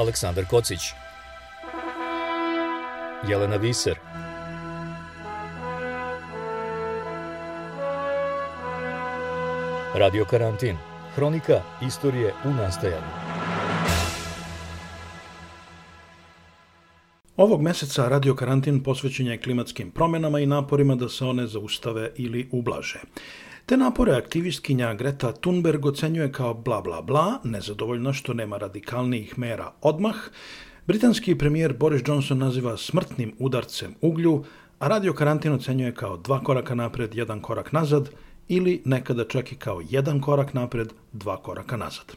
Aleksandar Kocić. Jelena Viser. Radio Karantin. Hronika istorije u nastajanju. Ovog meseca Radio Karantin posvećen je klimatskim promenama i naporima da se one zaustave ili ublaže. Te napore aktivistkinja Greta Thunberg ocenjuje kao bla bla bla, nezadovoljno što nema radikalnijih mera odmah, britanski premijer Boris Johnson naziva smrtnim udarcem uglju, a radio karantin ocenjuje kao dva koraka napred, jedan korak nazad ili nekada čak i kao jedan korak napred, dva koraka nazad.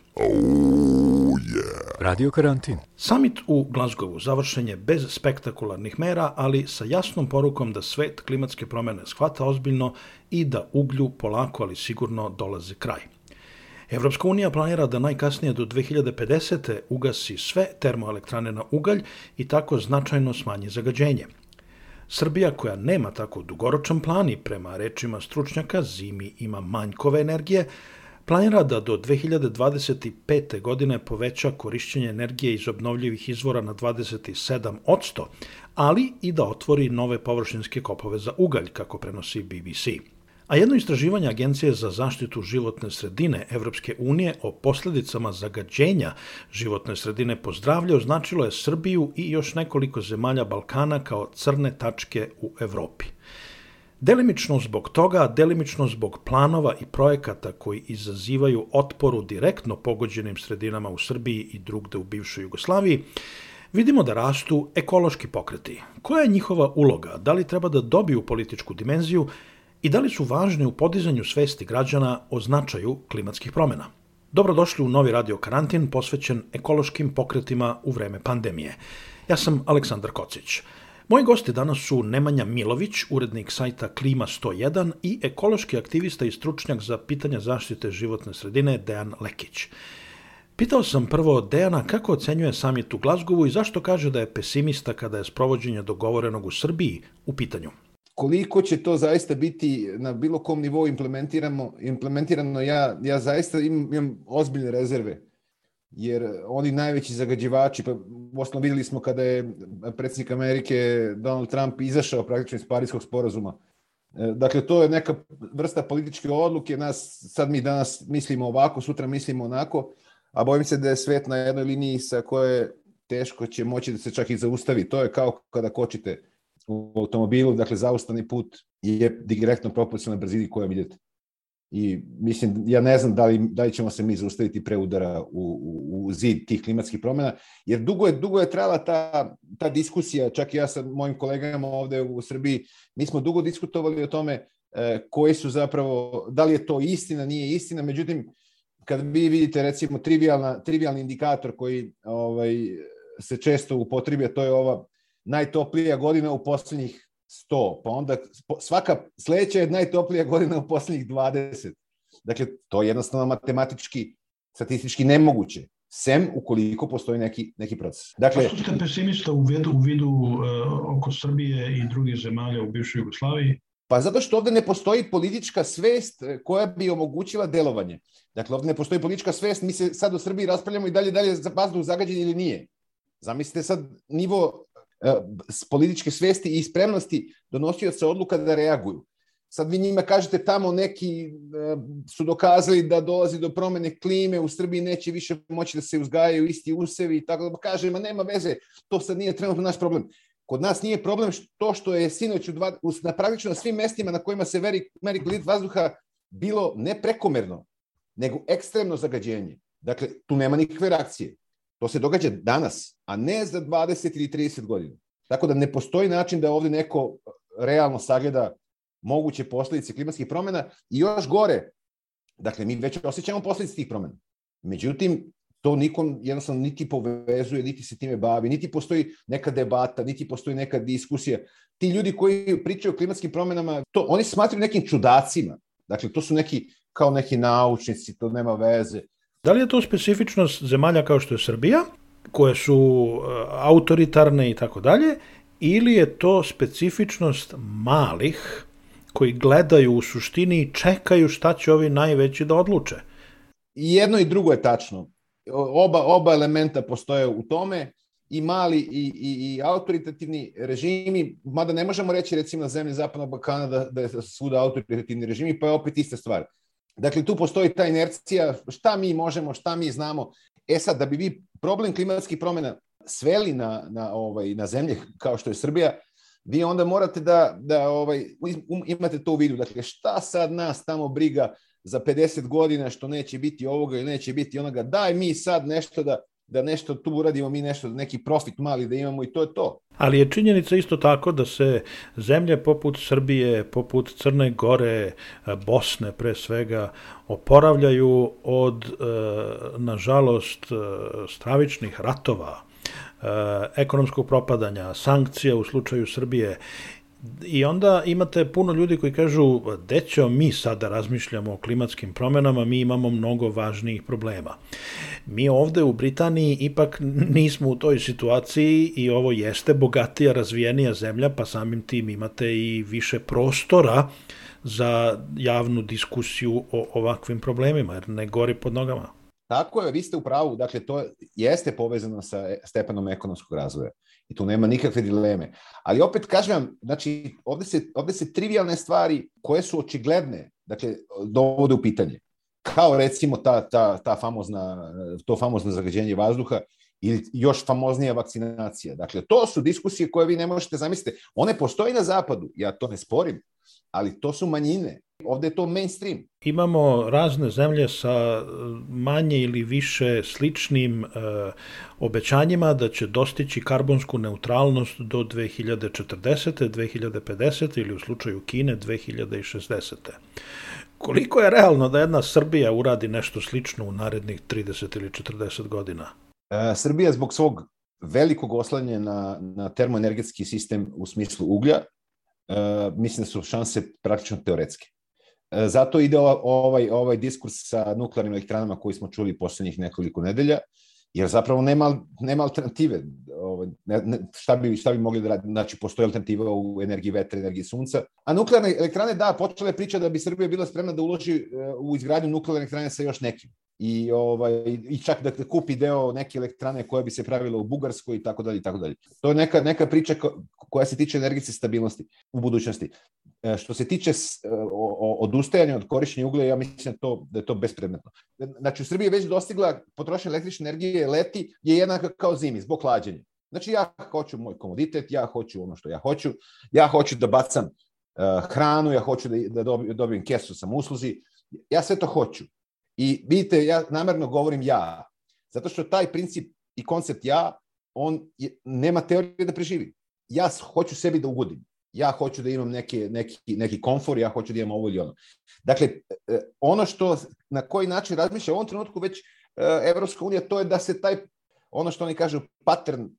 Yeah. Radio karantin. Summit u Glasgowu završen je bez spektakularnih mera, ali sa jasnom porukom da svet klimatske promene shvata ozbiljno i da uglju polako ali sigurno dolazi kraj. Evropska unija planira da najkasnije do 2050. ugasi sve termoelektrane na ugalj i tako značajno smanji zagađenje. Srbija koja nema tako dugoročan plan i prema rečima stručnjaka zimi ima manjkove energije, planira da do 2025. godine poveća korišćenje energije iz obnovljivih izvora na 27%, ali i da otvori nove površinske kopove za ugalj, kako prenosi BBC. A jedno istraživanje Agencije za zaštitu životne sredine Evropske unije o posledicama zagađenja životne sredine po zdravlje označilo je Srbiju i još nekoliko zemalja Balkana kao crne tačke u Evropi. Delimično zbog toga, delimično zbog planova i projekata koji izazivaju otporu direktno pogođenim sredinama u Srbiji i drugde u bivšoj Jugoslaviji, vidimo da rastu ekološki pokreti. Koja je njihova uloga? Da li treba da dobiju političku dimenziju i da li su važni u podizanju svesti građana o značaju klimatskih promena. Dobrodošli u novi radio karantin posvećen ekološkim pokretima u vreme pandemije. Ja sam Aleksandar Kocić. Moji gosti danas su Nemanja Milović, urednik sajta Klima 101 i ekološki aktivista i stručnjak za pitanja zaštite životne sredine Dejan Lekić. Pitao sam prvo Dejana kako ocenjuje samit u Glazgovu i zašto kaže da je pesimista kada je sprovođenje dogovorenog u Srbiji u pitanju koliko će to zaista biti na bilo kom nivou implementirano, implementirano ja, ja zaista imam, imam ozbiljne rezerve. Jer oni najveći zagađivači, pa osnovno videli smo kada je predsjednik Amerike Donald Trump izašao praktično iz Parijskog sporazuma. E, dakle, to je neka vrsta političke odluke, nas, sad mi danas mislimo ovako, sutra mislimo onako, a bojim se da je svet na jednoj liniji sa koje teško će moći da se čak i zaustavi. To je kao kada kočite u automobilu, dakle zaustavni put je direktno proporcionalna brzini kojom idete. I mislim, ja ne znam da li, da li ćemo se mi zaustaviti pre udara u, u, u zid tih klimatskih promjena, jer dugo je, dugo je trajala ta, ta diskusija, čak i ja sa mojim kolegama ovde u Srbiji, mi smo dugo diskutovali o tome e, koji su zapravo, da li je to istina, nije istina, međutim, kad vi vidite recimo trivialna, trivialni indikator koji ovaj, se često upotrebija, to je ova najtoplija godina u poslednjih 100, pa onda svaka sledeća je najtoplija godina u poslednjih 20. Dakle, to je jednostavno matematički, statistički nemoguće sem ukoliko postoji neki, neki proces. Dakle, Zašto ste pesimista u vidu, u vidu uh, oko Srbije i drugih zemalja u bivšoj Jugoslaviji? Pa zato što ovde ne postoji politička svest e, koja bi omogućila delovanje. Dakle, ovde ne postoji politička svest, mi se sad u Srbiji raspravljamo i dalje dalje za vazduh zagađen ili nije. Zamislite sad nivo E, političke svesti i spremnosti donosioca odluka da reaguju. Sad vi njima kažete tamo neki e, su dokazali da dolazi do promene klime, u Srbiji neće više moći da se uzgajaju isti usevi i tako da kaže, ma nema veze, to sad nije trenutno naš problem. Kod nas nije problem to što je sinoć u dva, na praktično svim mestima na kojima se veri, meri kvalitet vazduha bilo ne prekomerno, nego ekstremno zagađenje. Dakle, tu nema nikakve reakcije. To se događa danas, a ne za 20 ili 30 godina. Tako da ne postoji način da ovde neko realno sagleda moguće posledice klimatskih promena i još gore, dakle, mi već osjećamo posledice tih promena. Međutim, to nikom jednostavno niti povezuje, niti se time bavi, niti postoji neka debata, niti postoji neka diskusija. Ti ljudi koji pričaju o klimatskim promenama, to oni smatruju nekim čudacima. Dakle, to su neki, kao neki naučnici, to nema veze. Da li je to specifičnost zemalja kao što je Srbija, koje su e, autoritarne i tako dalje, ili je to specifičnost malih koji gledaju u suštini i čekaju šta će ovi najveći da odluče? I jedno i drugo je tačno. oba, oba elementa postoje u tome i mali i, i, i autoritativni režimi, mada ne možemo reći recimo na zemlji Zapadnog Balkana da, da je svuda autoritativni režimi, pa je opet ista stvar. Dakle, tu postoji ta inercija, šta mi možemo, šta mi znamo. E sad, da bi vi problem klimatskih promjena sveli na, na, ovaj, na zemlje kao što je Srbija, vi onda morate da, da ovaj, imate to u vidu. Dakle, šta sad nas tamo briga za 50 godina što neće biti ovoga ili neće biti onoga, daj mi sad nešto da, da nešto tu uradimo, mi nešto, neki profit mali da imamo i to je to. Ali je činjenica isto tako da se zemlje poput Srbije, poput Crne Gore, Bosne pre svega, oporavljaju od, e, nažalost, e, stravičnih ratova, e, ekonomskog propadanja, sankcija u slučaju Srbije I onda imate puno ljudi koji kažu, dećo, mi sada razmišljamo o klimatskim promenama, mi imamo mnogo važnijih problema. Mi ovde u Britaniji ipak nismo u toj situaciji i ovo jeste bogatija, razvijenija zemlja, pa samim tim imate i više prostora za javnu diskusiju o ovakvim problemima, jer ne gori pod nogama. Tako je, vi ste u pravu, dakle to jeste povezano sa stepenom ekonomskog razvoja i tu nema nikakve dileme. Ali opet kažem vam, znači ovde se, ovde se trivialne stvari koje su očigledne, dakle dovode u pitanje. Kao recimo ta, ta, ta famozna, to famozno zagađenje vazduha ili još famoznija vakcinacija. Dakle, to su diskusije koje vi ne možete zamisliti. One postoji na zapadu, ja to ne sporim, ali to su manjine. Ovde je to mainstream. Imamo razne zemlje sa e, manje ili više sličnim e, obećanjima da će dostići karbonsku neutralnost do 2040. 2050. ili u slučaju Kine 2060. Koliko je realno da jedna Srbija uradi nešto slično u narednih 30 ili 40 godina? E, Srbija zbog svog velikog oslanja na, na termoenergetski sistem u smislu uglja, e, mislim da su šanse praktično teoretske. E, zato ide ovaj, ovaj diskurs sa nuklearnim elektranama koji smo čuli poslednjih nekoliko nedelja, jer zapravo nema, nema alternative. Ovaj, ne, ne, šta, bi, šta bi mogli da radi? Znači, postoji alternativa u energiji vetra, energiji sunca. A nuklearne elektrane, da, počela je priča da bi Srbija bila spremna da uloži e, u izgradnju nuklearne elektrane sa još nekim. I, ovaj, i čak da kupi deo neke elektrane koja bi se pravila u Bugarskoj i tako dalje i tako dalje. To je neka, neka priča koja se tiče energetske stabilnosti u budućnosti. E, što se tiče e, odustajanja od korišćenja uglja, ja mislim da, to, da je to bespredmetno. Znači, u Srbiji je već dostigla potrošnja električne energije leti je jednaka kao zimi, zbog hlađenja. Znači, ja hoću moj komoditet, ja hoću ono što ja hoću, ja hoću da bacam uh, hranu, ja hoću da, da dobijem, dobijem kesu sam usluzi, ja sve to hoću. I vidite, ja namerno govorim ja, zato što taj princip i koncept ja, on je, nema teorije da preživi. Ja hoću sebi da ugodim ja hoću da imam neki, neki, neki komfor, ja hoću da imam ovo ili ono. Dakle, e, ono što, na koji način razmišlja u ovom trenutku već Evropska unija, to je da se taj, ono što oni kažu, pattern, e,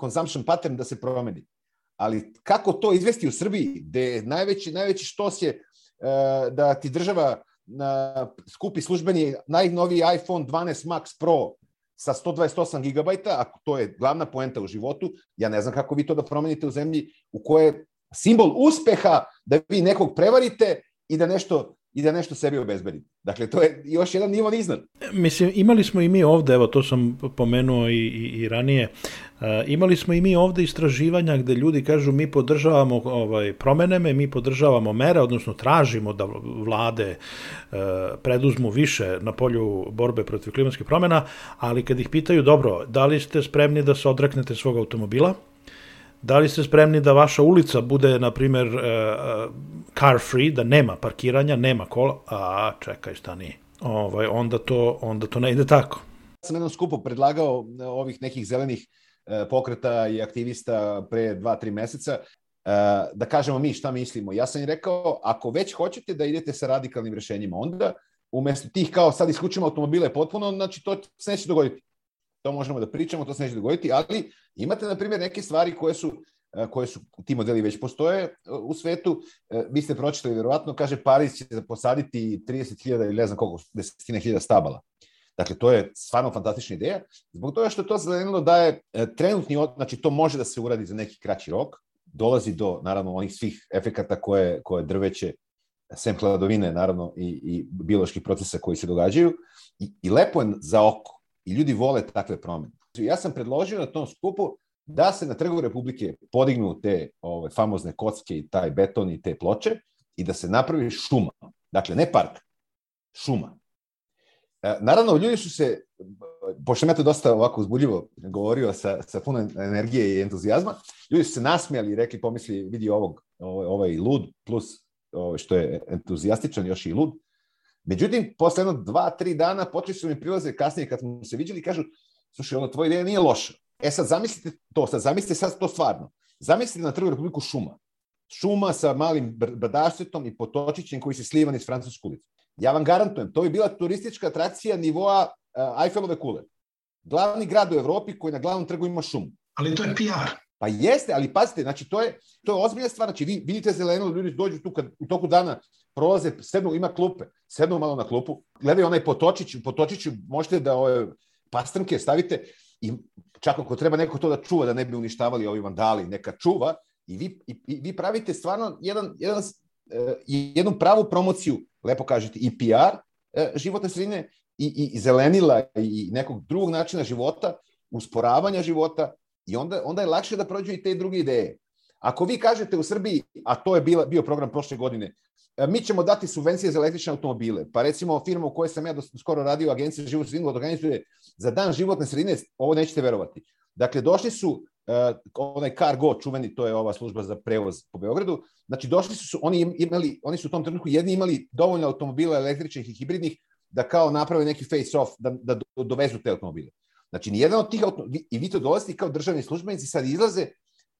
consumption pattern da se promeni. Ali kako to izvesti u Srbiji, gde najveći, najveći štos je da ti država na, skupi službeni najnoviji iPhone 12 Max Pro sa 128 GB, ako to je glavna poenta u životu, ja ne znam kako vi to da promenite u zemlji u kojoj je simbol uspeha da vi nekog prevarite i da nešto i da nešto sebi obezbedite. Dakle, to je još jedan nivo iznad. Mislim, imali smo i mi ovde, evo to sam pomenuo i, i, i ranije, uh, imali smo i mi ovde istraživanja gde ljudi kažu mi podržavamo ovaj, promeneme, mi podržavamo mere, odnosno tražimo da vlade uh, preduzmu više na polju borbe protiv klimatskih promena, ali kad ih pitaju, dobro, da li ste spremni da se odreknete svog automobila, Da li ste spremni da vaša ulica bude, na primjer, uh, car free, da nema parkiranja, nema kola? A, čekaj, stani. Ovaj, onda, to, onda to ne ide tako. Sam jednom skupu predlagao ovih nekih zelenih pokreta i aktivista pre dva, tri meseca, da kažemo mi šta mislimo. Ja sam im rekao, ako već hoćete da idete sa radikalnim rešenjima, onda umesto tih kao sad isključimo automobile potpuno, znači to se neće dogoditi to možemo da pričamo, to se neće dogoditi, ali imate, na primjer, neke stvari koje su e, koje su, ti modeli već postoje e, u svetu, e, vi ste pročitali verovatno, kaže Paris će posaditi 30.000 ili ne znam koliko, desetine hiljada stabala. Dakle, to je stvarno fantastična ideja, zbog toga što to zelenilo daje trenutni, znači to može da se uradi za neki kraći rok, dolazi do, naravno, onih svih efekata koje, koje drveće, sem hladovine, naravno, i, i bioloških procesa koji se događaju, i, i lepo je za oko, I ljudi vole takve promene. Ja sam predložio na tom skupu da se na trgu Republike podignu te ove, famozne kocke i taj beton i te ploče i da se napravi šuma. Dakle, ne park, šuma. E, naravno, ljudi su se, pošto sam ja to dosta ovako uzbudljivo govorio sa, sa puno energije i entuzijazma, ljudi su se nasmijali i rekli, pomisli, vidi ovog, ovaj, ovaj lud, plus ovaj, što je entuzijastičan, još i lud. Međutim, posle jedno dva, tri dana počeli su mi prilaze kasnije kad smo se viđali i kažu, slušaj, ono, tvoja ideja nije loša. E sad, zamislite to, sad zamislite sad to stvarno. Zamislite na trgu Republiku šuma. Šuma sa malim brdaštetom i potočićem koji se slivan iz Francusku ulicu. Ja vam garantujem, to bi bila turistička atrakcija nivoa uh, Eiffelove kule. Glavni grad u Evropi koji na glavnom trgu ima šumu. Ali to je PR. Pa jeste, ali pazite, znači to je, to je ozbiljna stvar, znači vi vidite zeleno, ljudi dođu tu kad u toku dana prolaze, sednu, ima klupe, sednu malo na klupu, gledaju onaj potočić, u potočiću možete da ove pastrnke stavite i čak ako treba neko to da čuva, da ne bi uništavali ovi vandali, neka čuva i vi, i, i vi pravite stvarno jedan, jedan, uh, jednu pravu promociju, lepo kažete, i PR e, životne sredine i, i zelenila i nekog drugog načina života, usporavanja života i onda, onda je lakše da prođu i te druge ideje. Ako vi kažete u Srbiji, a to je bila, bio program prošle godine, E, mi ćemo dati subvencije za električne automobile. Pa recimo firma u kojoj sam ja skoro radio, agencija za životnu sredinu, organizuje za dan životne sredine, ovo nećete verovati. Dakle, došli su uh, onaj Cargo, čuveni, to je ova služba za prevoz po Beogradu, znači došli su, oni imali, oni su u tom trenutku jedni imali dovoljno automobila električnih i hibridnih da kao naprave neki face-off, da, da dovezu te automobile. Znači, nijedan od tih automobila, i vi to dolazite kao državni službenici, sad izlaze,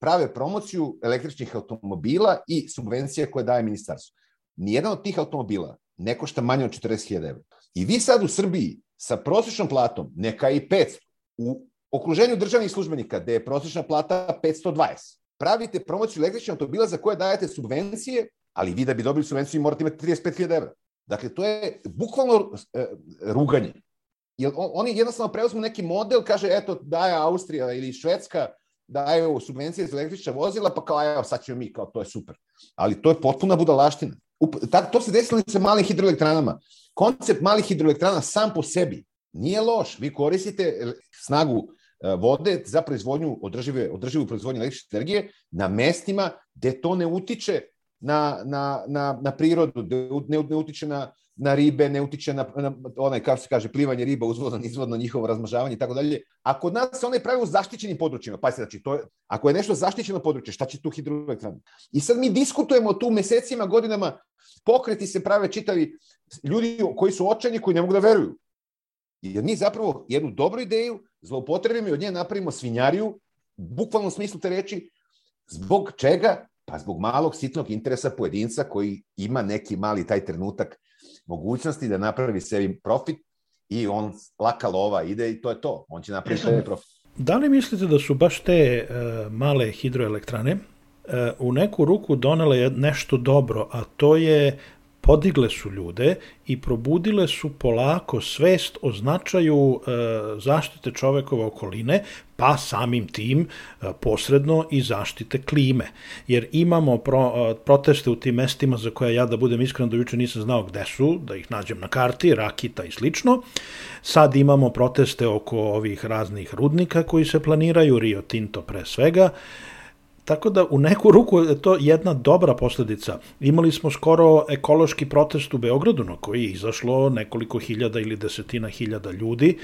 prave promociju električnih automobila i subvencije koje daje ministarstvo nijedan od tih automobila ne košta manje od 40.000 evra. I vi sad u Srbiji sa prosječnom platom, neka i 500, u okruženju državnih službenika, gde je prosječna plata 520, pravite promociju električnih automobila za koje dajete subvencije, ali vi da bi dobili subvenciju morate imati 35.000 evra. Dakle, to je bukvalno e, ruganje. Jer oni jednostavno preuzmu neki model, kaže, eto, daje Austrija ili Švedska, daju subvencije za električna vozila, pa kao, evo, sad ćemo mi, kao, to je super. Ali to je potpuna budalaština to se desilo sa malim hidroelektranama. Koncept malih hidroelektrana sam po sebi nije loš. Vi koristite snagu e, vode za proizvodnju održive, održivu proizvodnju električne energije na mestima gde to ne utiče na, na, na, na prirodu, ne, ne utiče na, na ribe, ne utiče na, na onaj, kako se kaže, plivanje riba, uzvodno, izvodno, njihovo razmnožavanje i tako dalje. A kod nas se one pravi u zaštićenim područjima. Pa se, znači, to je, ako je nešto zaštićeno područje, šta će tu hidroelektrana? I sad mi diskutujemo tu mesecima, godinama, pokreti se prave čitavi ljudi koji su očajni, koji ne mogu da veruju. Jer mi zapravo jednu dobru ideju zloupotrebimo i od nje napravimo svinjariju, bukvalnom smislu te reči, zbog čega? Pa zbog malog sitnog interesa pojedinca koji ima neki mali taj trenutak mogućnosti da napravi sebi profit i on laka lova ide i to je to. On će napraviti sebi profit. Da li mislite da su baš te uh, male hidroelektrane uh, u neku ruku donele nešto dobro, a to je podigle su ljude i probudile su polako svest o značaju e, zaštite čovekove okoline, pa samim tim e, posredno i zaštite klime. Jer imamo pro, e, proteste u tim mestima za koje ja da budem iskren do juče nisam znao gde su, da ih nađem na karti, Rakita i slično. Sad imamo proteste oko ovih raznih rudnika koji se planiraju, Rio Tinto pre svega, Tako da u neku ruku je to jedna dobra posledica. Imali smo skoro ekološki protest u Beogradu na koji je izašlo nekoliko hiljada ili desetina hiljada ljudi.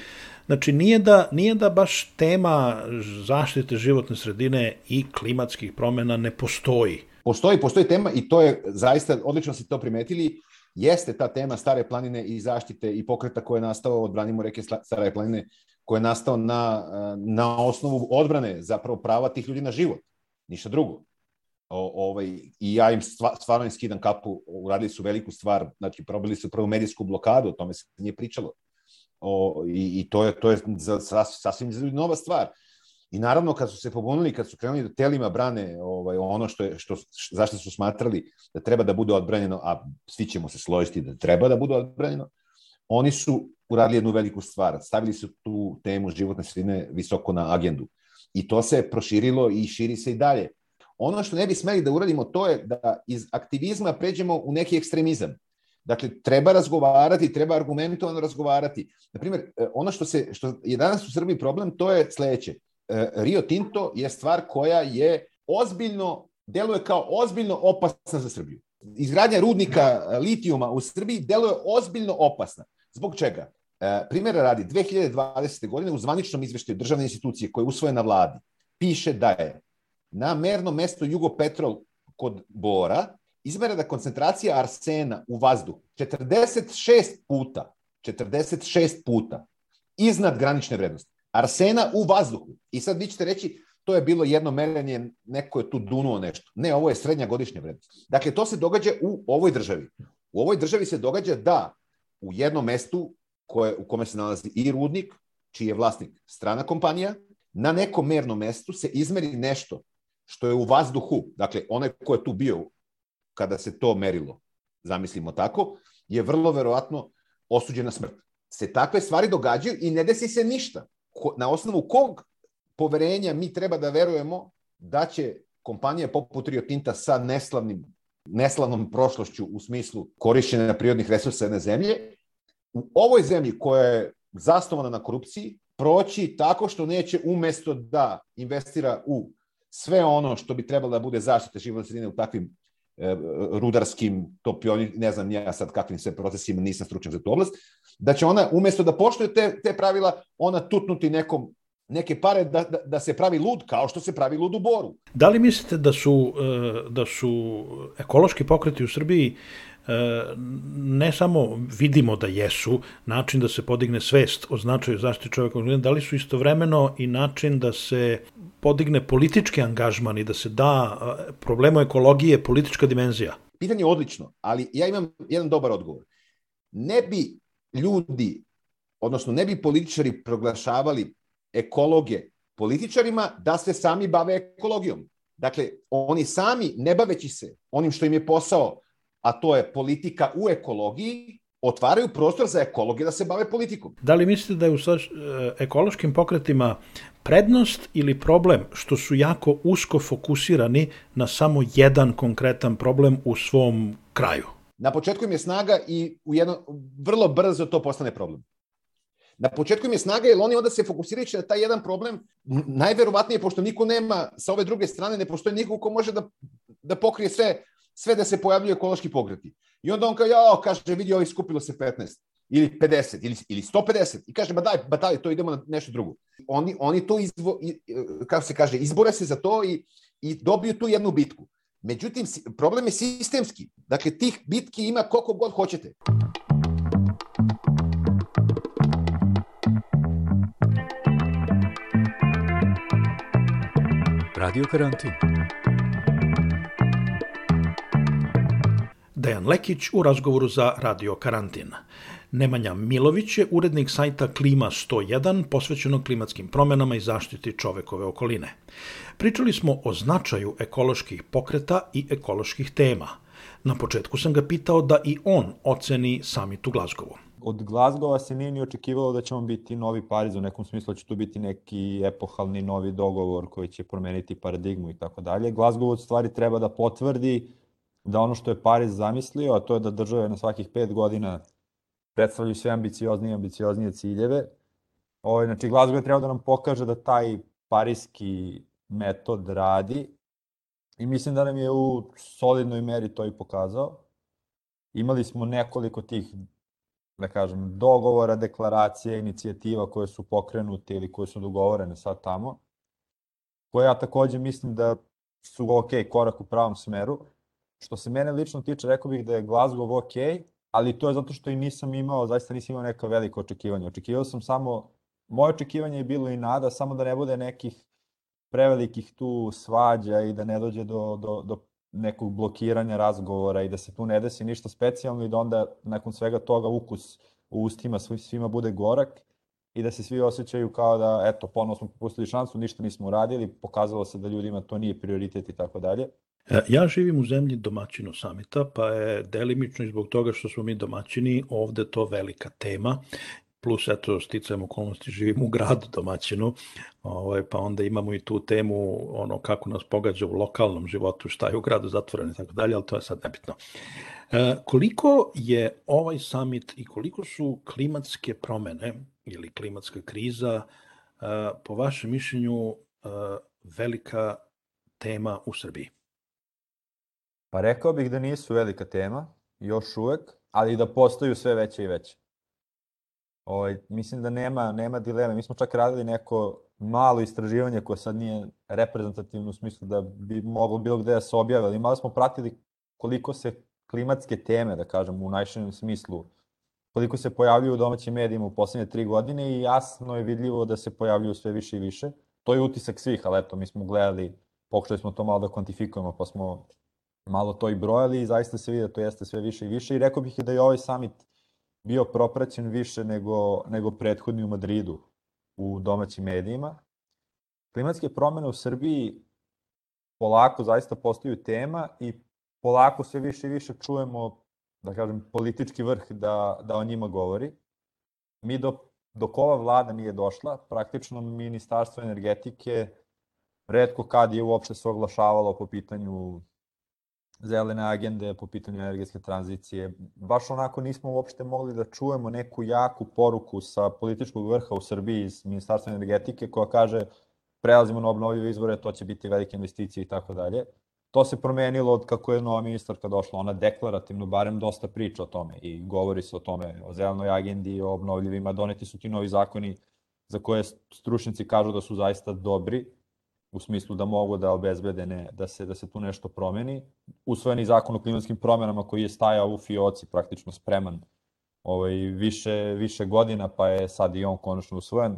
Znači nije da, nije da baš tema zaštite životne sredine i klimatskih promena ne postoji. Postoji, postoji tema i to je zaista, odlično ste to primetili, jeste ta tema Stare planine i zaštite i pokreta koje je nastao od Branimo reke Stare planine, koje je nastao na, na osnovu odbrane zapravo prava tih ljudi na život ništa drugo. O, ovaj, I ja im stvarno im skidam kapu, uradili su veliku stvar, znači probili su prvu medijsku blokadu, o tome se nije pričalo. O, i, I to je, to je za, sas, sasvim nova stvar. I naravno kad su se pobunili, kad su krenuli da telima brane ovaj, ono što je, što, zašto su smatrali da treba da bude odbranjeno, a svi ćemo se složiti da treba da bude odbranjeno, oni su uradili jednu veliku stvar. Stavili su tu temu životne sredine visoko na agendu. I to se proširilo i širi se i dalje. Ono što ne bi smeli da uradimo to je da iz aktivizma pređemo u neki ekstremizam. Dakle, treba razgovarati, treba argumentovano razgovarati. Na primjer, e, ono što, se, što je danas u Srbiji problem, to je sledeće. E, Rio Tinto je stvar koja je ozbiljno, deluje kao ozbiljno opasna za Srbiju. Izgradnja rudnika litijuma u Srbiji deluje ozbiljno opasna. Zbog čega? E, primjera radi, 2020. godine u zvaničnom izveštaju državne institucije koje je usvojena na vladi, piše da je na mernom mestu Jugopetrol kod Bora izmerena koncentracija arsena u vazduhu 46 puta, 46 puta iznad granične vrednosti. Arsena u vazduhu. I sad vi ćete reći, to je bilo jedno merenje, neko je tu dunuo nešto. Ne, ovo je srednja godišnja vrednost. Dakle, to se događa u ovoj državi. U ovoj državi se događa da u jednom mestu koje, u kome se nalazi i rudnik, čiji je vlasnik strana kompanija, na nekom mernom mestu se izmeri nešto što je u vazduhu, dakle, onaj ko je tu bio kada se to merilo, zamislimo tako, je vrlo verovatno osuđena smrt. Se takve stvari događaju i ne desi se ništa. Na osnovu kog poverenja mi treba da verujemo da će kompanija poput Rio Tinta sa neslavnim, neslavnom prošlošću u smislu korišćenja prirodnih resursa jedne zemlje, u ovoj zemlji koja je zasnovana na korupciji, proći tako što neće umesto da investira u sve ono što bi trebalo da bude zaštita životne sredine u takvim e, rudarskim, topioni, ne znam ja sad kakvim sve procesima, nisam stručan za tu oblast, da će ona umesto da poštuje te, te pravila, ona tutnuti nekom neke pare da, da, da se pravi lud kao što se pravi lud u Boru. Da li mislite da su, e, da su ekološki pokreti u Srbiji ne samo vidimo da jesu način da se podigne svest o značaju zaštite čoveka, da li su istovremeno i način da se podigne politički angažman i da se da problemu ekologije politička dimenzija? Pitanje je odlično, ali ja imam jedan dobar odgovor. Ne bi ljudi, odnosno ne bi političari proglašavali ekologe političarima da se sami bave ekologijom. Dakle, oni sami, ne baveći se onim što im je posao a to je politika u ekologiji, otvaraju prostor za ekologe da se bave politikom. Da li mislite da je u e, ekološkim pokretima prednost ili problem što su jako usko fokusirani na samo jedan konkretan problem u svom kraju? Na početku im je snaga i u jedno, vrlo brzo to postane problem. Na početku im je snaga jer oni onda se fokusirajući na taj jedan problem, najverovatnije, pošto niko nema sa ove druge strane, ne postoji niko ko može da, da pokrije sve sve da se pojavljuju ekološki pokreti. I onda on kao, ja, kaže, vidi, ovi skupilo se 15 ili 50 ili, ili 150 i kaže, ba daj, ba daj, to idemo na nešto drugo. Oni, oni to, izvo, kako se kaže, izbore se za to i, i dobiju tu jednu bitku. Međutim, problem je sistemski. Dakle, tih bitki ima koliko god hoćete. Radio karantin. Dejan Lekić u razgovoru za Radio Karantin. Nemanja Milović je urednik sajta Klima 101 posvećenog klimatskim promenama i zaštiti čovekove okoline. Pričali smo o značaju ekoloških pokreta i ekoloških tema. Na početku sam ga pitao da i on oceni samit u Glazgovu. Od Glazgova se nije ni očekivalo da ćemo biti novi Pariz, u nekom smislu će tu biti neki epohalni novi dogovor koji će promeniti paradigmu i tako dalje. Glazgov od stvari treba da potvrdi da ono što je Pariz zamislio, a to je da države na svakih pet godina predstavljaju sve ambicioznije i ambicioznije ciljeve. Ovo, ovaj, znači, Glasgow je trebao da nam pokaže da taj parijski metod radi i mislim da nam je u solidnoj meri to i pokazao. Imali smo nekoliko tih, da kažem, dogovora, deklaracije, inicijativa koje su pokrenute ili koje su dogovorene sad tamo, koje ja takođe mislim da su ok, korak u pravom smeru Što se mene lično tiče, rekao bih da je Glasgow ok, ali to je zato što i nisam imao, zaista nisam imao neka velika očekivanja. Očekivao sam samo, moje očekivanje je bilo i nada, samo da ne bude nekih prevelikih tu svađa i da ne dođe do, do, do nekog blokiranja razgovora i da se tu ne desi ništa specijalno i da onda nakon svega toga ukus u ustima svima bude gorak i da se svi osjećaju kao da, eto, ponovno smo popustili šansu, ništa nismo uradili, pokazalo se da ljudima to nije prioritet i tako dalje. E, ja živim u zemlji domaćino samita, pa je delimično i zbog toga što smo mi domaćini ovde to velika tema. plus eto sticajem okolnosti živimo u gradu domaćinu, ovaj, pa onda imamo i tu temu ono kako nas pogađa u lokalnom životu, šta je u gradu zatvoreno i tako dalje, ali to je sad nebitno. E, koliko je ovaj summit i koliko su klimatske promene ili klimatska kriza e, po vašem mišljenju e, velika tema u Srbiji? Pa rekao bih da nisu velika tema, još uvek, ali da postaju sve veće i veće. Ovaj, mislim da nema, nema dileme. Mi smo čak radili neko malo istraživanje koje sad nije reprezentativno u smislu da bi moglo bilo gde da se objave, ali malo smo pratili koliko se klimatske teme, da kažem, u najširem smislu, koliko se pojavljuju u domaćim medijima u poslednje tri godine i jasno je vidljivo da se pojavljuju sve više i više. To je utisak svih, ali eto, mi smo gledali, pokušali smo to malo da kvantifikujemo, pa smo malo to i brojali i zaista se vidi da to jeste sve više i više i rekao bih i da je ovaj summit bio propraćen više nego, nego prethodni u Madridu u domaćim medijima. Klimatske promene u Srbiji polako zaista postaju tema i polako sve više i više čujemo, da kažem, politički vrh da, da o njima govori. Mi do, dok ova vlada nije došla, praktično Ministarstvo energetike redko kad je uopšte se oglašavalo po pitanju zelene agende po pitanju energetske tranzicije. Baš onako nismo uopšte mogli da čujemo neku jaku poruku sa političkog vrha u Srbiji iz Ministarstva energetike koja kaže prelazimo na obnovljive izvore, to će biti velike investicije i tako dalje. To se promenilo od kako je nova ministarka došla. Ona deklarativno barem dosta priča o tome i govori se o tome, o zelenoj agendi, o obnovljivima. Doneti su ti novi zakoni za koje stručnici kažu da su zaista dobri u smislu da mogu da obezbede ne, da, se, da se tu nešto promeni. Usvojeni zakon o klimatskim promenama koji je stajao u fioci praktično spreman ovaj, više, više godina, pa je sad i on konačno usvojen.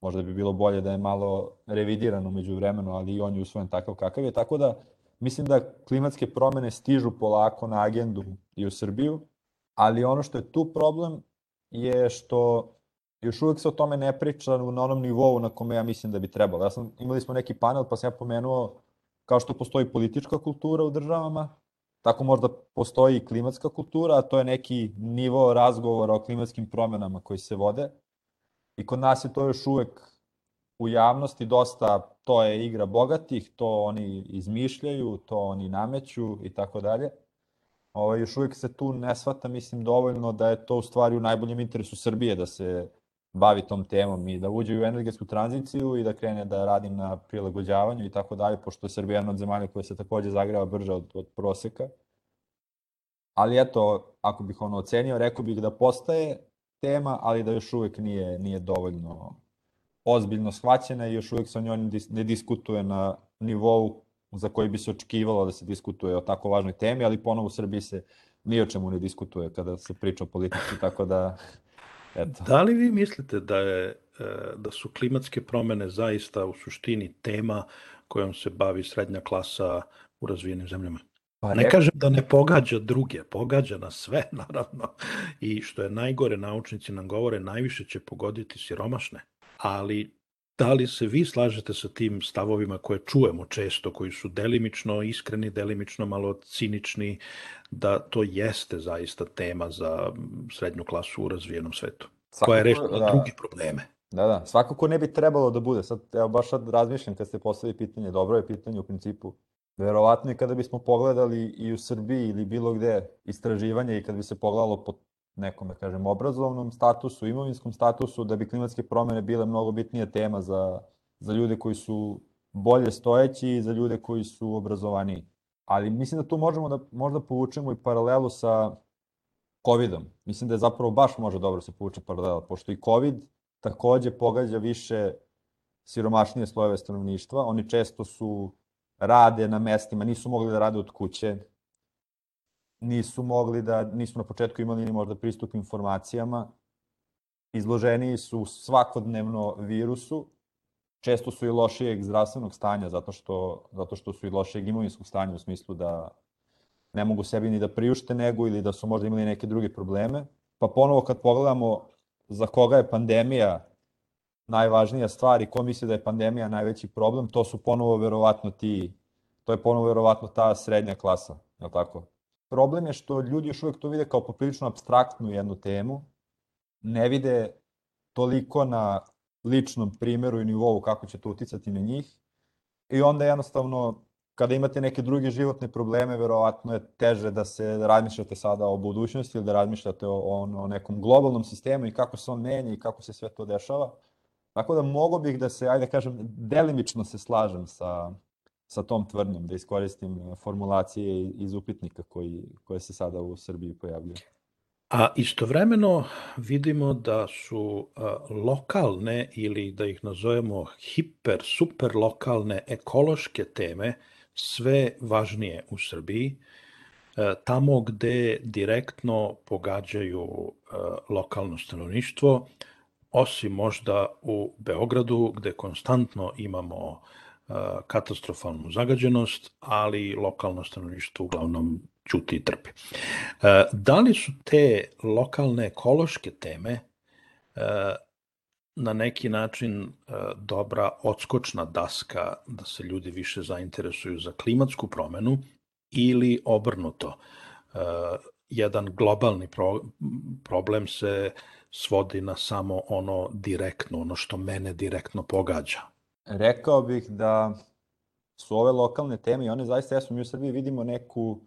Možda bi bilo bolje da je malo revidiran umeđu vremenu, ali i on je usvojen takav kakav je. Tako da mislim da klimatske promene stižu polako na agendu i u Srbiju, ali ono što je tu problem je što još uvek se o tome ne priča na onom nivou na kome ja mislim da bi trebalo. Ja sam, imali smo neki panel pa sam ja pomenuo kao što postoji politička kultura u državama, tako možda postoji i klimatska kultura, a to je neki nivo razgovora o klimatskim promenama koji se vode. I kod nas je to još uvek u javnosti dosta, to je igra bogatih, to oni izmišljaju, to oni nameću i tako dalje. Ovo, još uvek se tu ne shvata, mislim, dovoljno da je to u stvari u najboljem interesu Srbije da se bavi tom temom i da uđe u energetsku tranziciju i da krene da radi na prilagođavanju i tako dalje, pošto je Srbija jedna od zemalja koja se takođe zagreva brže od, od proseka. Ali eto, ako bih ono ocenio, rekao bih da postaje tema, ali da još uvek nije, nije dovoljno ozbiljno shvaćena i još uvek se o njoj ne diskutuje na nivou za koji bi se očekivalo da se diskutuje o tako važnoj temi, ali ponovo u Srbiji se ni o čemu ne diskutuje kada se priča o politici, tako da Eto. Da li vi mislite da, je, e, da su klimatske promene zaista u suštini tema kojom se bavi srednja klasa u razvijenim zemljama? Pa ne kažem da ne pogađa druge, pogađa na sve, naravno. I što je najgore, naučnici nam govore, najviše će pogoditi siromašne. Ali Da li se vi slažete sa tim stavovima koje čujemo često, koji su delimično iskreni, delimično malo cinični, da to jeste zaista tema za srednju klasu u razvijenom svetu, Svakako, koja je rešila da, druge probleme? Da, da, svakako ne bi trebalo da bude. Sad, evo, baš sad razmišljam kad ste postavili pitanje, dobro je pitanje u principu. Verovatno i kada bismo pogledali i u Srbiji ili bilo gde istraživanje i kada bi se pogledalo po nekom, da kažem, obrazovnom statusu, imovinskom statusu, da bi klimatske promene bile mnogo bitnija tema za, za ljude koji su bolje stojeći i za ljude koji su obrazovaniji. Ali mislim da tu možemo da možda povučemo i paralelu sa COVID-om. Mislim da je zapravo baš može dobro se povuče paralela, pošto i COVID takođe pogađa više siromašnije slojeve stanovništva. Oni često su rade na mestima, nisu mogli da rade od kuće, nisu mogli da, nisu na početku imali ni možda pristup informacijama, izloženi su svakodnevno virusu, često su i lošijeg zdravstvenog stanja zato što, zato što su i lošijeg imovinskog stanja u smislu da ne mogu sebi ni da priušte nego ili da su možda imali neke druge probleme. Pa ponovo kad pogledamo za koga je pandemija najvažnija stvar i ko misli da je pandemija najveći problem, to su ponovo verovatno ti, to je ponovo verovatno ta srednja klasa, je li tako? Problem je što ljudi još uvek to vide kao poprilično abstraktnu jednu temu, ne vide toliko na ličnom primjeru i nivou kako će to uticati na njih. I onda jednostavno, kada imate neke druge životne probleme, verovatno je teže da se razmišljate sada o budućnosti ili da razmišljate o, o, o nekom globalnom sistemu i kako se on menja i kako se sve to dešava. Tako da mogo bih da se, ajde da kažem, delimično se slažem sa, sa tom tvrdnjom, da iskoristim formulacije iz upitnika koji, koje se sada u Srbiji pojavljaju. A istovremeno vidimo da su a, lokalne ili da ih nazovemo hiper, super lokalne ekološke teme sve važnije u Srbiji, a, tamo gde direktno pogađaju lokalno stanovništvo, osim možda u Beogradu gde konstantno imamo katastrofalnu zagađenost, ali lokalno stanovništvo uglavnom ćuti i trpi. Da li su te lokalne ekološke teme na neki način dobra odskočna daska da se ljudi više zainteresuju za klimatsku promenu ili obrnuto? Jedan globalni pro problem se svodi na samo ono direktno, ono što mene direktno pogađa. Rekao bih da su ove lokalne teme i one zaista jesu. Mi u Srbiji vidimo neku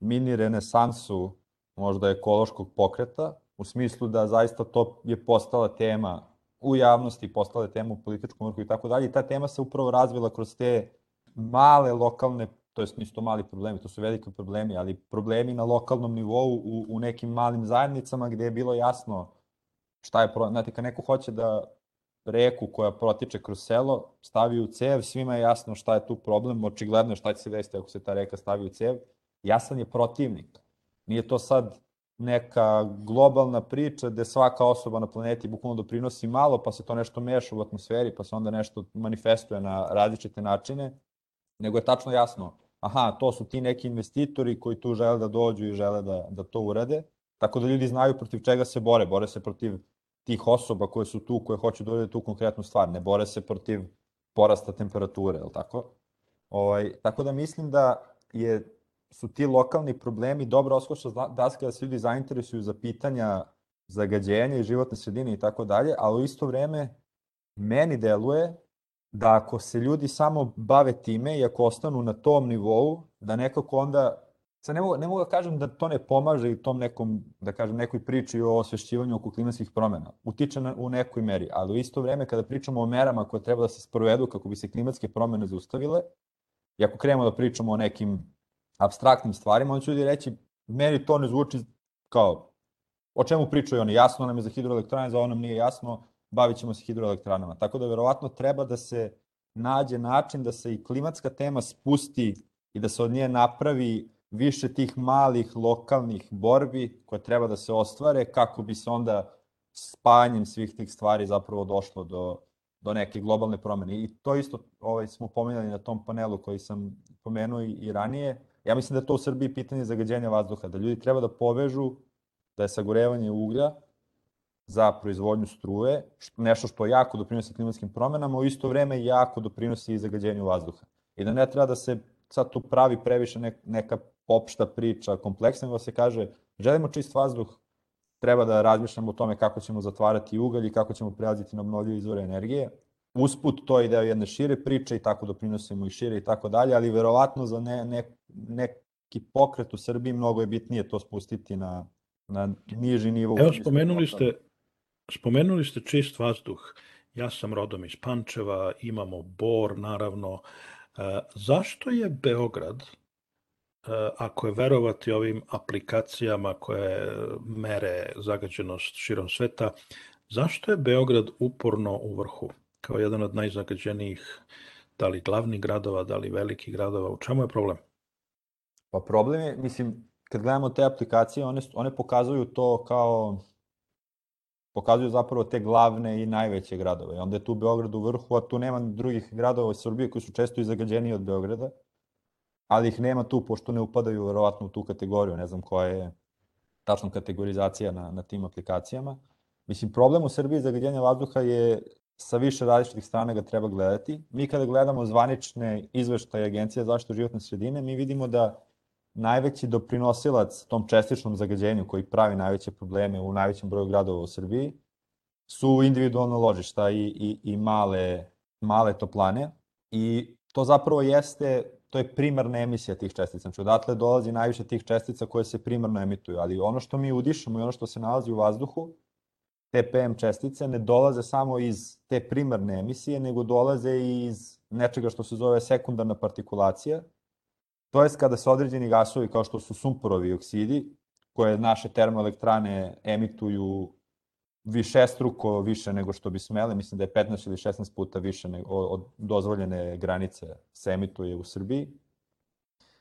mini renesansu možda ekološkog pokreta, u smislu da zaista to je postala tema u javnosti, postala je tema u političkom vrhu i tako dalje. I ta tema se upravo razvila kroz te male lokalne, to jest nisu to mali problemi, to su veliki problemi, ali problemi na lokalnom nivou u, u nekim malim zajednicama gde je bilo jasno šta je problem. Znate, kad neko hoće da reku koja protiče kroz selo stavi u cev, svima je jasno šta je tu problem, očigledno je šta će se desiti ako se ta reka stavi u cev, jasan je protivnik. Nije to sad neka globalna priča gde svaka osoba na planeti bukvalno doprinosi malo, pa se to nešto meša u atmosferi, pa se onda nešto manifestuje na različite načine, nego je tačno jasno, aha, to su ti neki investitori koji tu žele da dođu i žele da, da to urade, tako da ljudi znaju protiv čega se bore, bore se protiv tih osoba koje su tu, koje hoće da urede tu konkretnu stvar, ne bore se protiv porasta temperature, je li tako? Ovaj, tako da mislim da je, su ti lokalni problemi dobra oskoša daska da se ljudi zainteresuju za pitanja zagađenja i životne sredine i tako dalje, ali u isto vreme meni deluje da ako se ljudi samo bave time i ako ostanu na tom nivou, da nekako onda Sad ne mogu, ne mogu da kažem da to ne pomaže i tom nekom, da kažem, nekoj priči o osvešćivanju oko klimatskih promena. Utiče na, u nekoj meri, ali u isto vreme kada pričamo o merama koje treba da se sprovedu kako bi se klimatske promene zaustavile, i ako krenemo da pričamo o nekim abstraktnim stvarima, on će ljudi reći, meni to ne zvuči kao, o čemu pričaju oni, jasno nam je za hidroelektrane, za ovo nam nije jasno, bavit ćemo se hidroelektranama. Tako da verovatno treba da se nađe način da se i klimatska tema spusti i da se od nje napravi više tih malih lokalnih borbi koje treba da se ostvare kako bi se onda spajanjem svih tih stvari zapravo došlo do, do neke globalne promene. I to isto ovaj, smo pomenuli na tom panelu koji sam pomenuo i ranije. Ja mislim da je to u Srbiji pitanje zagađenja vazduha, da ljudi treba da povežu da je sagorevanje uglja za proizvodnju struje, nešto što jako doprinosi klimatskim promenama, u isto vreme jako doprinosi i zagađenju vazduha. I da ne treba da se sad tu pravi previše neka opšta priča, kompleksna, nego se kaže želimo čist vazduh, treba da razmišljamo o tome kako ćemo zatvarati ugalj i kako ćemo prelaziti na obnovljive izvore energije. Usput to je deo jedne šire priče i tako doprinosimo i šire i tako dalje, ali verovatno za ne, ne, neki pokret u Srbiji mnogo je bitnije to spustiti na, na niži nivo. Evo, spomenuli ste, spomenuli ste čist vazduh. Ja sam rodom iz Pančeva, imamo bor, naravno. E, zašto je Beograd ako je verovati ovim aplikacijama koje mere zagađenost širom sveta, zašto je Beograd uporno u vrhu kao jedan od najzagađenijih da li glavnih gradova, da li velikih gradova, u čemu je problem? Pa problem je, mislim, kad gledamo te aplikacije, one, one pokazuju to kao pokazuju zapravo te glavne i najveće gradove. I onda je tu Beograd u vrhu, a tu nema drugih gradova u Srbiji koji su često i zagađeniji od Beograda ali ih nema tu, pošto ne upadaju verovatno u tu kategoriju, ne znam koja je tačno kategorizacija na, na tim aplikacijama. Mislim, problem u Srbiji zagađenja vazduha je sa više različitih strana ga treba gledati. Mi kada gledamo zvanične izveštaje Agencije za zaštitu životne sredine, mi vidimo da najveći doprinosilac tom čestičnom zagađenju koji pravi najveće probleme u najvećem broju gradova u Srbiji su individualna ložišta i, i, i male, male toplane i to zapravo jeste, to je primarna emisija tih čestica. Znači, odatle dolazi najviše tih čestica koje se primarno emituju, ali ono što mi udišemo i ono što se nalazi u vazduhu, te PM čestice ne dolaze samo iz te primarne emisije, nego dolaze i iz nečega što se zove sekundarna partikulacija, to je kada se određeni gasovi kao što su sumporovi oksidi, koje naše termoelektrane emituju višestruko više nego što bi smele, mislim da je 15 ili 16 puta više nego, od dozvoljene granice se emituje u Srbiji.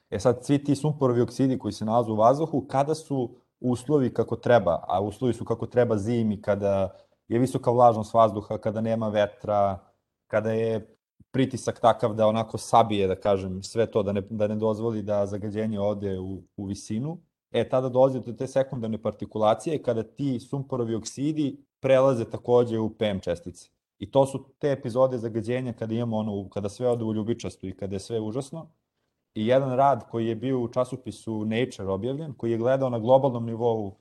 E sad, svi ti sumporovi oksidi koji se nalazu u vazduhu, kada su uslovi kako treba, a uslovi su kako treba zimi, kada je visoka vlažnost vazduha, kada nema vetra, kada je pritisak takav da onako sabije, da kažem, sve to, da ne, da ne dozvoli da zagađenje ode u, u visinu, e, tada dolazi do te sekundarne partikulacije kada ti sumporovi oksidi prelaze takođe u PM čestice. I to su te epizode zagađenja kada imamo ono, kada sve ode u ljubičastu i kada je sve užasno. I jedan rad koji je bio u časopisu Nature objavljen, koji je gledao na globalnom nivou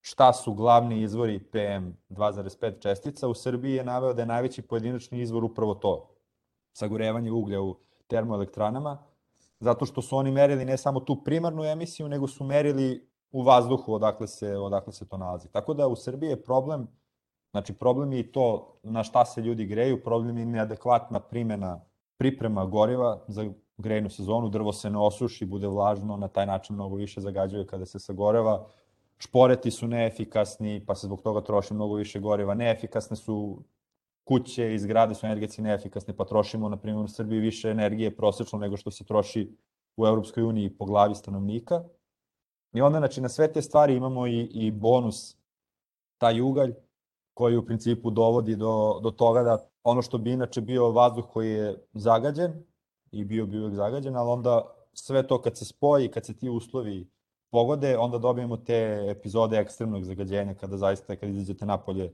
šta su glavni izvori PM 2,5 čestica, u Srbiji je naveo da je najveći pojedinačni izvor upravo to, sagorevanje uglja u termoelektranama, zato što su oni merili ne samo tu primarnu emisiju, nego su merili u vazduhu odakle se, odakle se to nalazi. Tako da u Srbiji je problem, znači problem je i to na šta se ljudi greju, problem je neadekvatna primjena priprema goriva za grejnu sezonu, drvo se ne osuši, bude vlažno, na taj način mnogo više zagađuje kada se sagoreva, šporeti su neefikasni, pa se zbog toga troši mnogo više goriva, neefikasne su kuće i zgrade su energetski neefikasne, pa trošimo, na primjer, u Srbiji više energije prosečno nego što se troši u Europskoj uniji po glavi stanovnika. I onda, znači, na sve te stvari imamo i, i bonus, taj ugalj, koji u principu dovodi do, do toga da ono što bi inače bio vazduh koji je zagađen, i bio bi uvek zagađen, ali onda sve to kad se spoji, kad se ti uslovi pogode, onda dobijemo te epizode ekstremnog zagađenja, kada zaista, kad izađete napolje,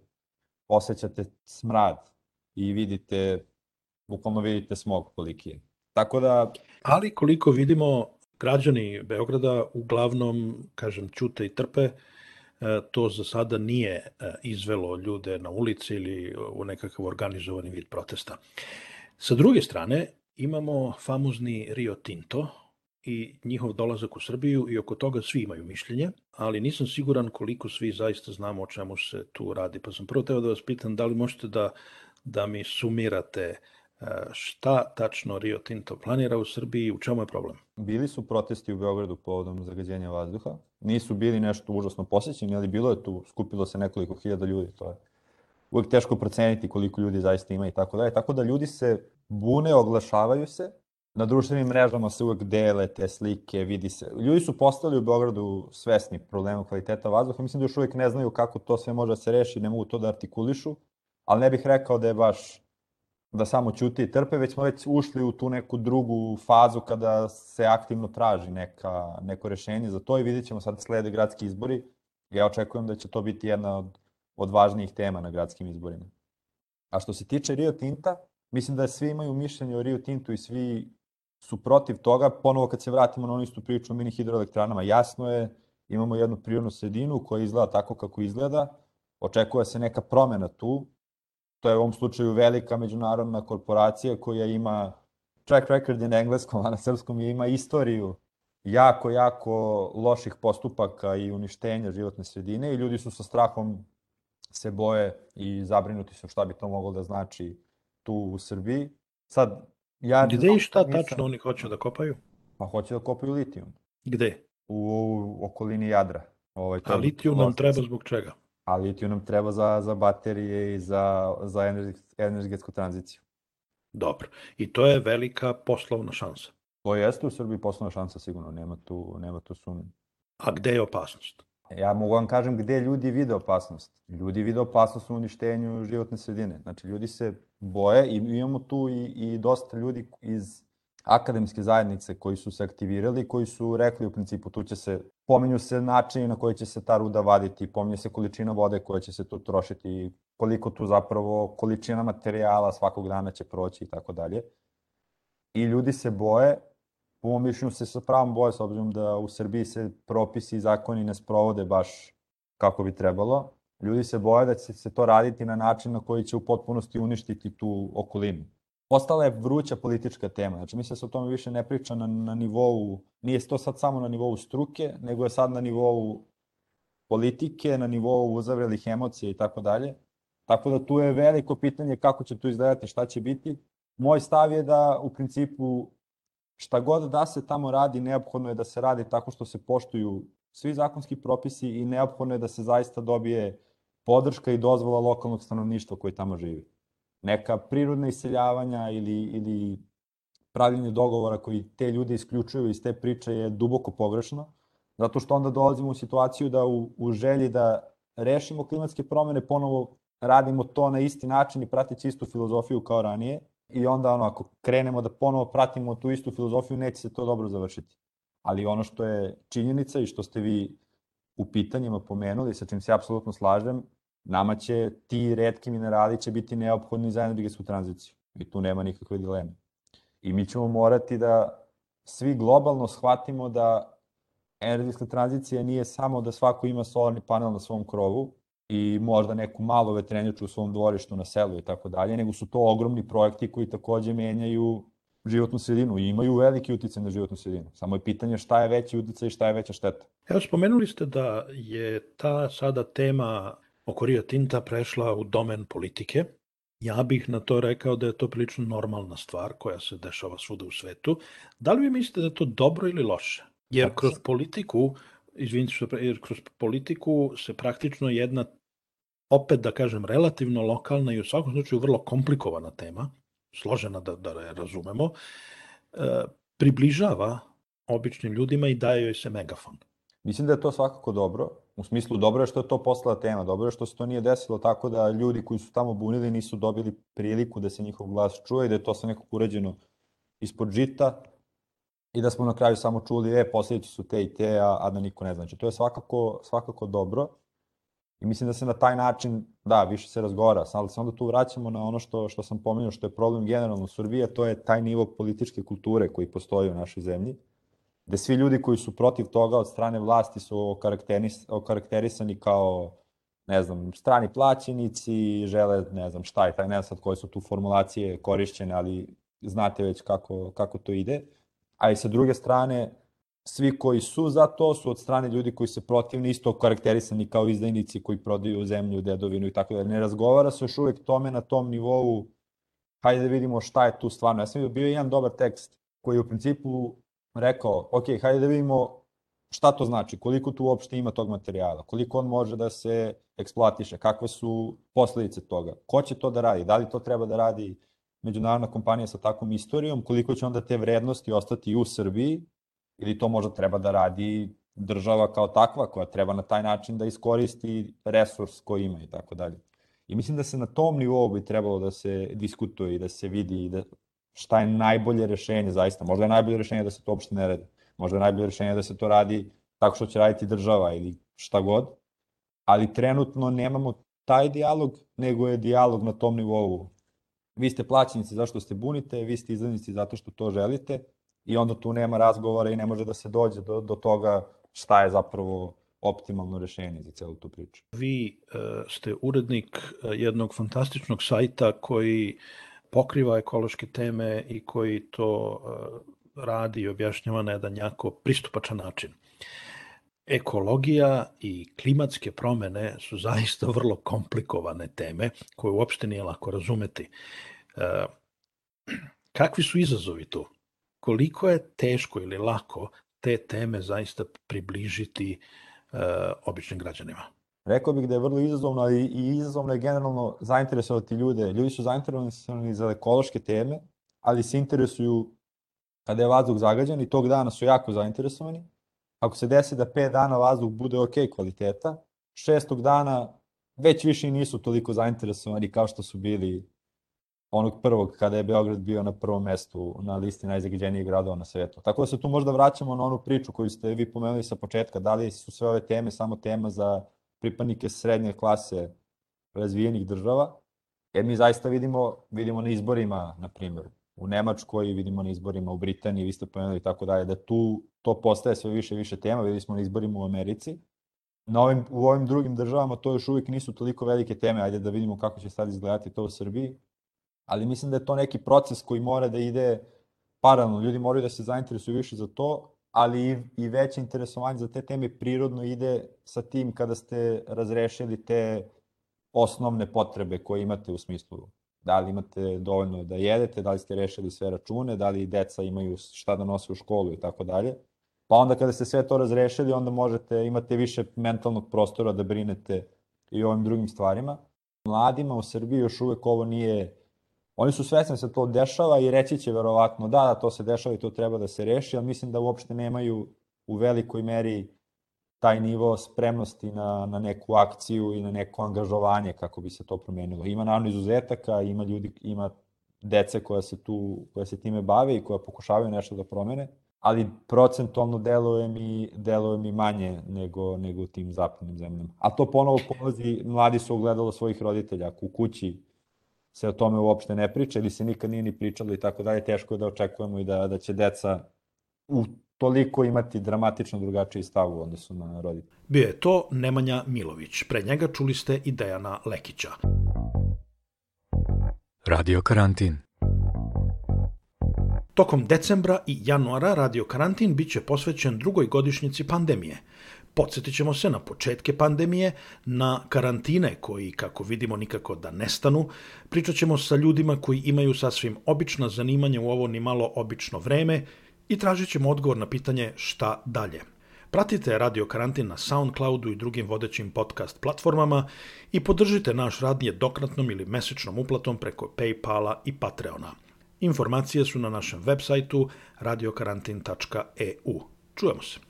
osjećate smrad i vidite, bukvalno vidite smog koliki je. Tako da... Ali koliko vidimo, građani Beograda uglavnom, kažem, čute i trpe, e, to za sada nije e, izvelo ljude na ulici ili u nekakav organizovani vid protesta. Sa druge strane, imamo famozni Rio Tinto i njihov dolazak u Srbiju i oko toga svi imaju mišljenje, ali nisam siguran koliko svi zaista znamo o čemu se tu radi. Pa sam prvo teo da vas pitam da li možete da, da mi sumirate e, šta tačno Rio Tinto planira u Srbiji i u čemu je problem? Bili su protesti u Beogradu povodom zagađenja vazduha. Nisu bili nešto užasno posjećeni, ali bilo je tu, skupilo se nekoliko hiljada ljudi, to je uvek teško proceniti koliko ljudi zaista ima i tako dalje. Tako da ljudi se bune, oglašavaju se, na društvenim mrežama se uvek dele te slike, vidi se. Ljudi su postali u Beogradu svesni problema kvaliteta vazduha, mislim da još uvek ne znaju kako to sve može da se reši, ne mogu to da artikulišu, ali ne bih rekao da je baš da samo ćuti i trpe, već smo već ušli u tu neku drugu fazu kada se aktivno traži neka, neko rešenje za to i vidjet ćemo sad slede gradski izbori. Ja očekujem da će to biti jedna od, od važnijih tema na gradskim izborima. A što se tiče Rio Tinta, mislim da svi imaju mišljenje o Rio Tintu i svi su protiv toga. Ponovo kad se vratimo na onu istu priču o mini hidroelektranama, jasno je, imamo jednu prirodnu sredinu koja izgleda tako kako izgleda, očekuje se neka promena tu, to je u ovom slučaju velika međunarodna korporacija koja ima track record na engleskom, a na srpskom je ima istoriju jako, jako loših postupaka i uništenja životne sredine i ljudi su sa strahom se boje i zabrinuti su šta bi to moglo da znači tu u Srbiji. Sad, ja... Gde i šta nisam... tačno oni hoće da kopaju? Pa hoće da kopaju litijum. Gde? U, u okolini Jadra. Ovaj, to A litijum nam treba zbog čega? A litijum nam treba za, za baterije i za, za energetsku tranziciju. Dobro. I to je velika poslovna šansa. To jeste u Srbiji poslovna šansa sigurno, nema tu, nema tu sumnje. A gde je opasnost? Ja mogu vam kažem gde ljudi vide opasnost. Ljudi vide opasnost u uništenju životne sredine. Znači, ljudi se boje i imamo tu i, i dosta ljudi iz akademske zajednice koji su se aktivirali, koji su rekli u principu tu će se, pominju se načini na koji će se ta ruda vaditi, pominje se količina vode koja će se tu trošiti, koliko tu zapravo količina materijala svakog dana će proći i tako dalje. I ljudi se boje po mom mišljenju se sa pravom boje, s obzirom da u Srbiji se propisi i zakoni ne sprovode baš kako bi trebalo. Ljudi se boje da će se to raditi na način na koji će u potpunosti uništiti tu okolinu. Postala je vruća politička tema. Znači, mislim da se o tome više ne priča na, na nivou, nije to sad samo na nivou struke, nego je sad na nivou politike, na nivou uzavrelih emocija i tako dalje. Tako da tu je veliko pitanje kako će to izgledati, šta će biti. Moj stav je da u principu šta god da se tamo radi, neophodno je da se radi tako što se poštuju svi zakonski propisi i neophodno je da se zaista dobije podrška i dozvola lokalnog stanovništva koji tamo živi. Neka prirodna iseljavanja ili, ili pravljenje dogovora koji te ljude isključuju iz te priče je duboko pogrešno, zato što onda dolazimo u situaciju da u, u želji da rešimo klimatske promene ponovo radimo to na isti način i prateći istu filozofiju kao ranije i onda ono, ako krenemo da ponovo pratimo tu istu filozofiju, neće se to dobro završiti. Ali ono što je činjenica i što ste vi u pitanjima pomenuli, sa čim se apsolutno slažem, nama će ti redki minerali će biti neophodni za energetsku tranziciju. I tu nema nikakve dileme. I mi ćemo morati da svi globalno shvatimo da energetska tranzicija nije samo da svako ima solarni panel na svom krovu, i možda neku malu vetrenjaču u svom dvorištu na selu i tako dalje, nego su to ogromni projekti koji takođe menjaju životnu sredinu i imaju veliki uticaj na životnu sredinu. Samo je pitanje šta je veći uticaj i šta je veća šteta. Evo, spomenuli ste da je ta sada tema oko Rio Tinta prešla u domen politike. Ja bih na to rekao da je to prilično normalna stvar koja se dešava svuda u svetu. Da li vi mislite da je to dobro ili loše? Jer kroz politiku, izvinite što, jer kroz politiku se praktično jedna opet da kažem relativno lokalna i u svakom slučaju vrlo komplikovana tema, složena da, da je razumemo, e, približava običnim ljudima i daje joj se megafon. Mislim da je to svakako dobro. U smislu dobro je što je to postala tema, dobro je što se to nije desilo tako da ljudi koji su tamo bunili nisu dobili priliku da se njihov glas čuje i da je to sve nekako urađeno ispod žita i da smo na kraju samo čuli, e, posljedice su te i te, a, a da niko ne znači. To je svakako, svakako dobro. I mislim da se na taj način, da, više se razgovara, ali se onda tu vraćamo na ono što, što sam pomenuo, što je problem generalno u Srbiji, to je taj nivo političke kulture koji postoji u našoj zemlji, gde svi ljudi koji su protiv toga od strane vlasti su okarakteris, okarakterisani kao, ne znam, strani plaćenici, žele, ne znam šta je taj, ne znam sad koje su tu formulacije korišćene, ali znate već kako, kako to ide. A i sa druge strane, svi koji su za to su od strane ljudi koji se protivni isto karakterisani kao izdajnici koji prodaju zemlju, dedovinu i tako da ne razgovara se još uvek tome na tom nivou hajde da vidimo šta je tu stvarno. Ja sam bio jedan dobar tekst koji je u principu rekao, ok, hajde da vidimo šta to znači, koliko tu uopšte ima tog materijala, koliko on može da se eksploatiše, kakve su posledice toga, ko će to da radi, da li to treba da radi međunarodna kompanija sa takvom istorijom, koliko će onda te vrednosti ostati u Srbiji, ili to možda treba da radi država kao takva koja treba na taj način da iskoristi resurs koji ima i tako dalje. I mislim da se na tom nivou bi trebalo da se diskutuje i da se vidi i da šta je najbolje rešenje zaista. Možda je najbolje rešenje da se to uopšte ne radi. Možda je najbolje rešenje da se to radi tako što će raditi država ili šta god. Ali trenutno nemamo taj dijalog, nego je dijalog na tom nivou. Vi ste plaćenici zašto ste bunite, vi ste izdanici zato što to želite, i onda tu nema razgovora i ne može da se dođe do, do toga šta je zapravo optimalno rešenje za celu tu priču. Vi uh, ste urednik uh, jednog fantastičnog sajta koji pokriva ekološke teme i koji to uh, radi i objašnjava na jedan jako pristupačan način. Ekologija i klimatske promene su zaista vrlo komplikovane teme koje uopšte nije lako razumeti. Kakvi su izazovi tu? Koliko je teško ili lako te teme zaista približiti uh, običnim građanima? Rekao bih da je vrlo izazovno, ali i izazovno je generalno zainteresovati ljude. Ljudi su zainteresovani za ekološke teme, ali se interesuju kada je vazduh zagađen i tog dana su jako zainteresovani. Ako se desi da 5 dana vazduh bude ok kvaliteta, šestog dana već više nisu toliko zainteresovani kao što su bili onog prvog kada je Beograd bio na prvom mestu na listi najzagađenijih gradova na svetu. Tako da se tu možda vraćamo na onu priču koju ste vi pomenuli sa početka, da li su sve ove teme samo tema za pripadnike srednje klase razvijenih država, jer mi zaista vidimo, vidimo na izborima, na primjer, u Nemačkoj, vidimo na izborima u Britaniji, vi ste pomenuli i tako dalje, da tu to postaje sve više i više tema, videli smo na izborima u Americi, na ovim, u ovim drugim državama to još uvijek nisu toliko velike teme, ajde da vidimo kako će sad izgledati to u Srbiji, ali mislim da je to neki proces koji mora da ide paralelno, ljudi moraju da se zainteresuju više za to, ali i, i veće interesovanje za te teme prirodno ide sa tim kada ste razrešili te osnovne potrebe koje imate u smislu da li imate dovoljno da jedete, da li ste rešili sve račune, da li deca imaju šta da nose u školu i tako dalje. Pa onda kada ste sve to razrešili, onda možete, imate više mentalnog prostora da brinete i o ovim drugim stvarima. Mladima u Srbiji još uvek ovo nije Oni su svesni da se to dešava i reći će verovatno da, da, to se dešava i to treba da se reši, ali mislim da uopšte nemaju u velikoj meri taj nivo spremnosti na, na neku akciju i na neko angažovanje kako bi se to promenilo. Ima naravno izuzetaka, ima ljudi, ima dece koja se tu, koja se time bave i koja pokušavaju nešto da promene, ali procentualno deluje mi, deluje mi manje nego, nego tim zapadnim zemljama. A to ponovo polazi, mladi su ogledalo svojih roditelja. Ako u kući se o tome uopšte ne priča ili se nikad nije ni pričalo i tako dalje, teško je da očekujemo i da, da će deca u toliko imati dramatično drugačiji stav u odnosu na roditelje. Bio je to Nemanja Milović. Pre njega čuli ste i Dejana Lekića. Radio karantin. Tokom decembra i januara Radio Karantin biće posvećen drugoj godišnjici pandemije. Podsjetit ćemo se na početke pandemije, na karantine koji, kako vidimo, nikako da nestanu. Pričat ćemo sa ljudima koji imaju sasvim obična zanimanja u ovo ni malo obično vreme i tražit ćemo odgovor na pitanje šta dalje. Pratite Radio Karantin na Soundcloudu i drugim vodećim podcast platformama i podržite naš rad jednokratnom ili mesečnom uplatom preko Paypala i Patreona. Informacije su na našem web sajtu radiokarantin.eu. Čujemo se.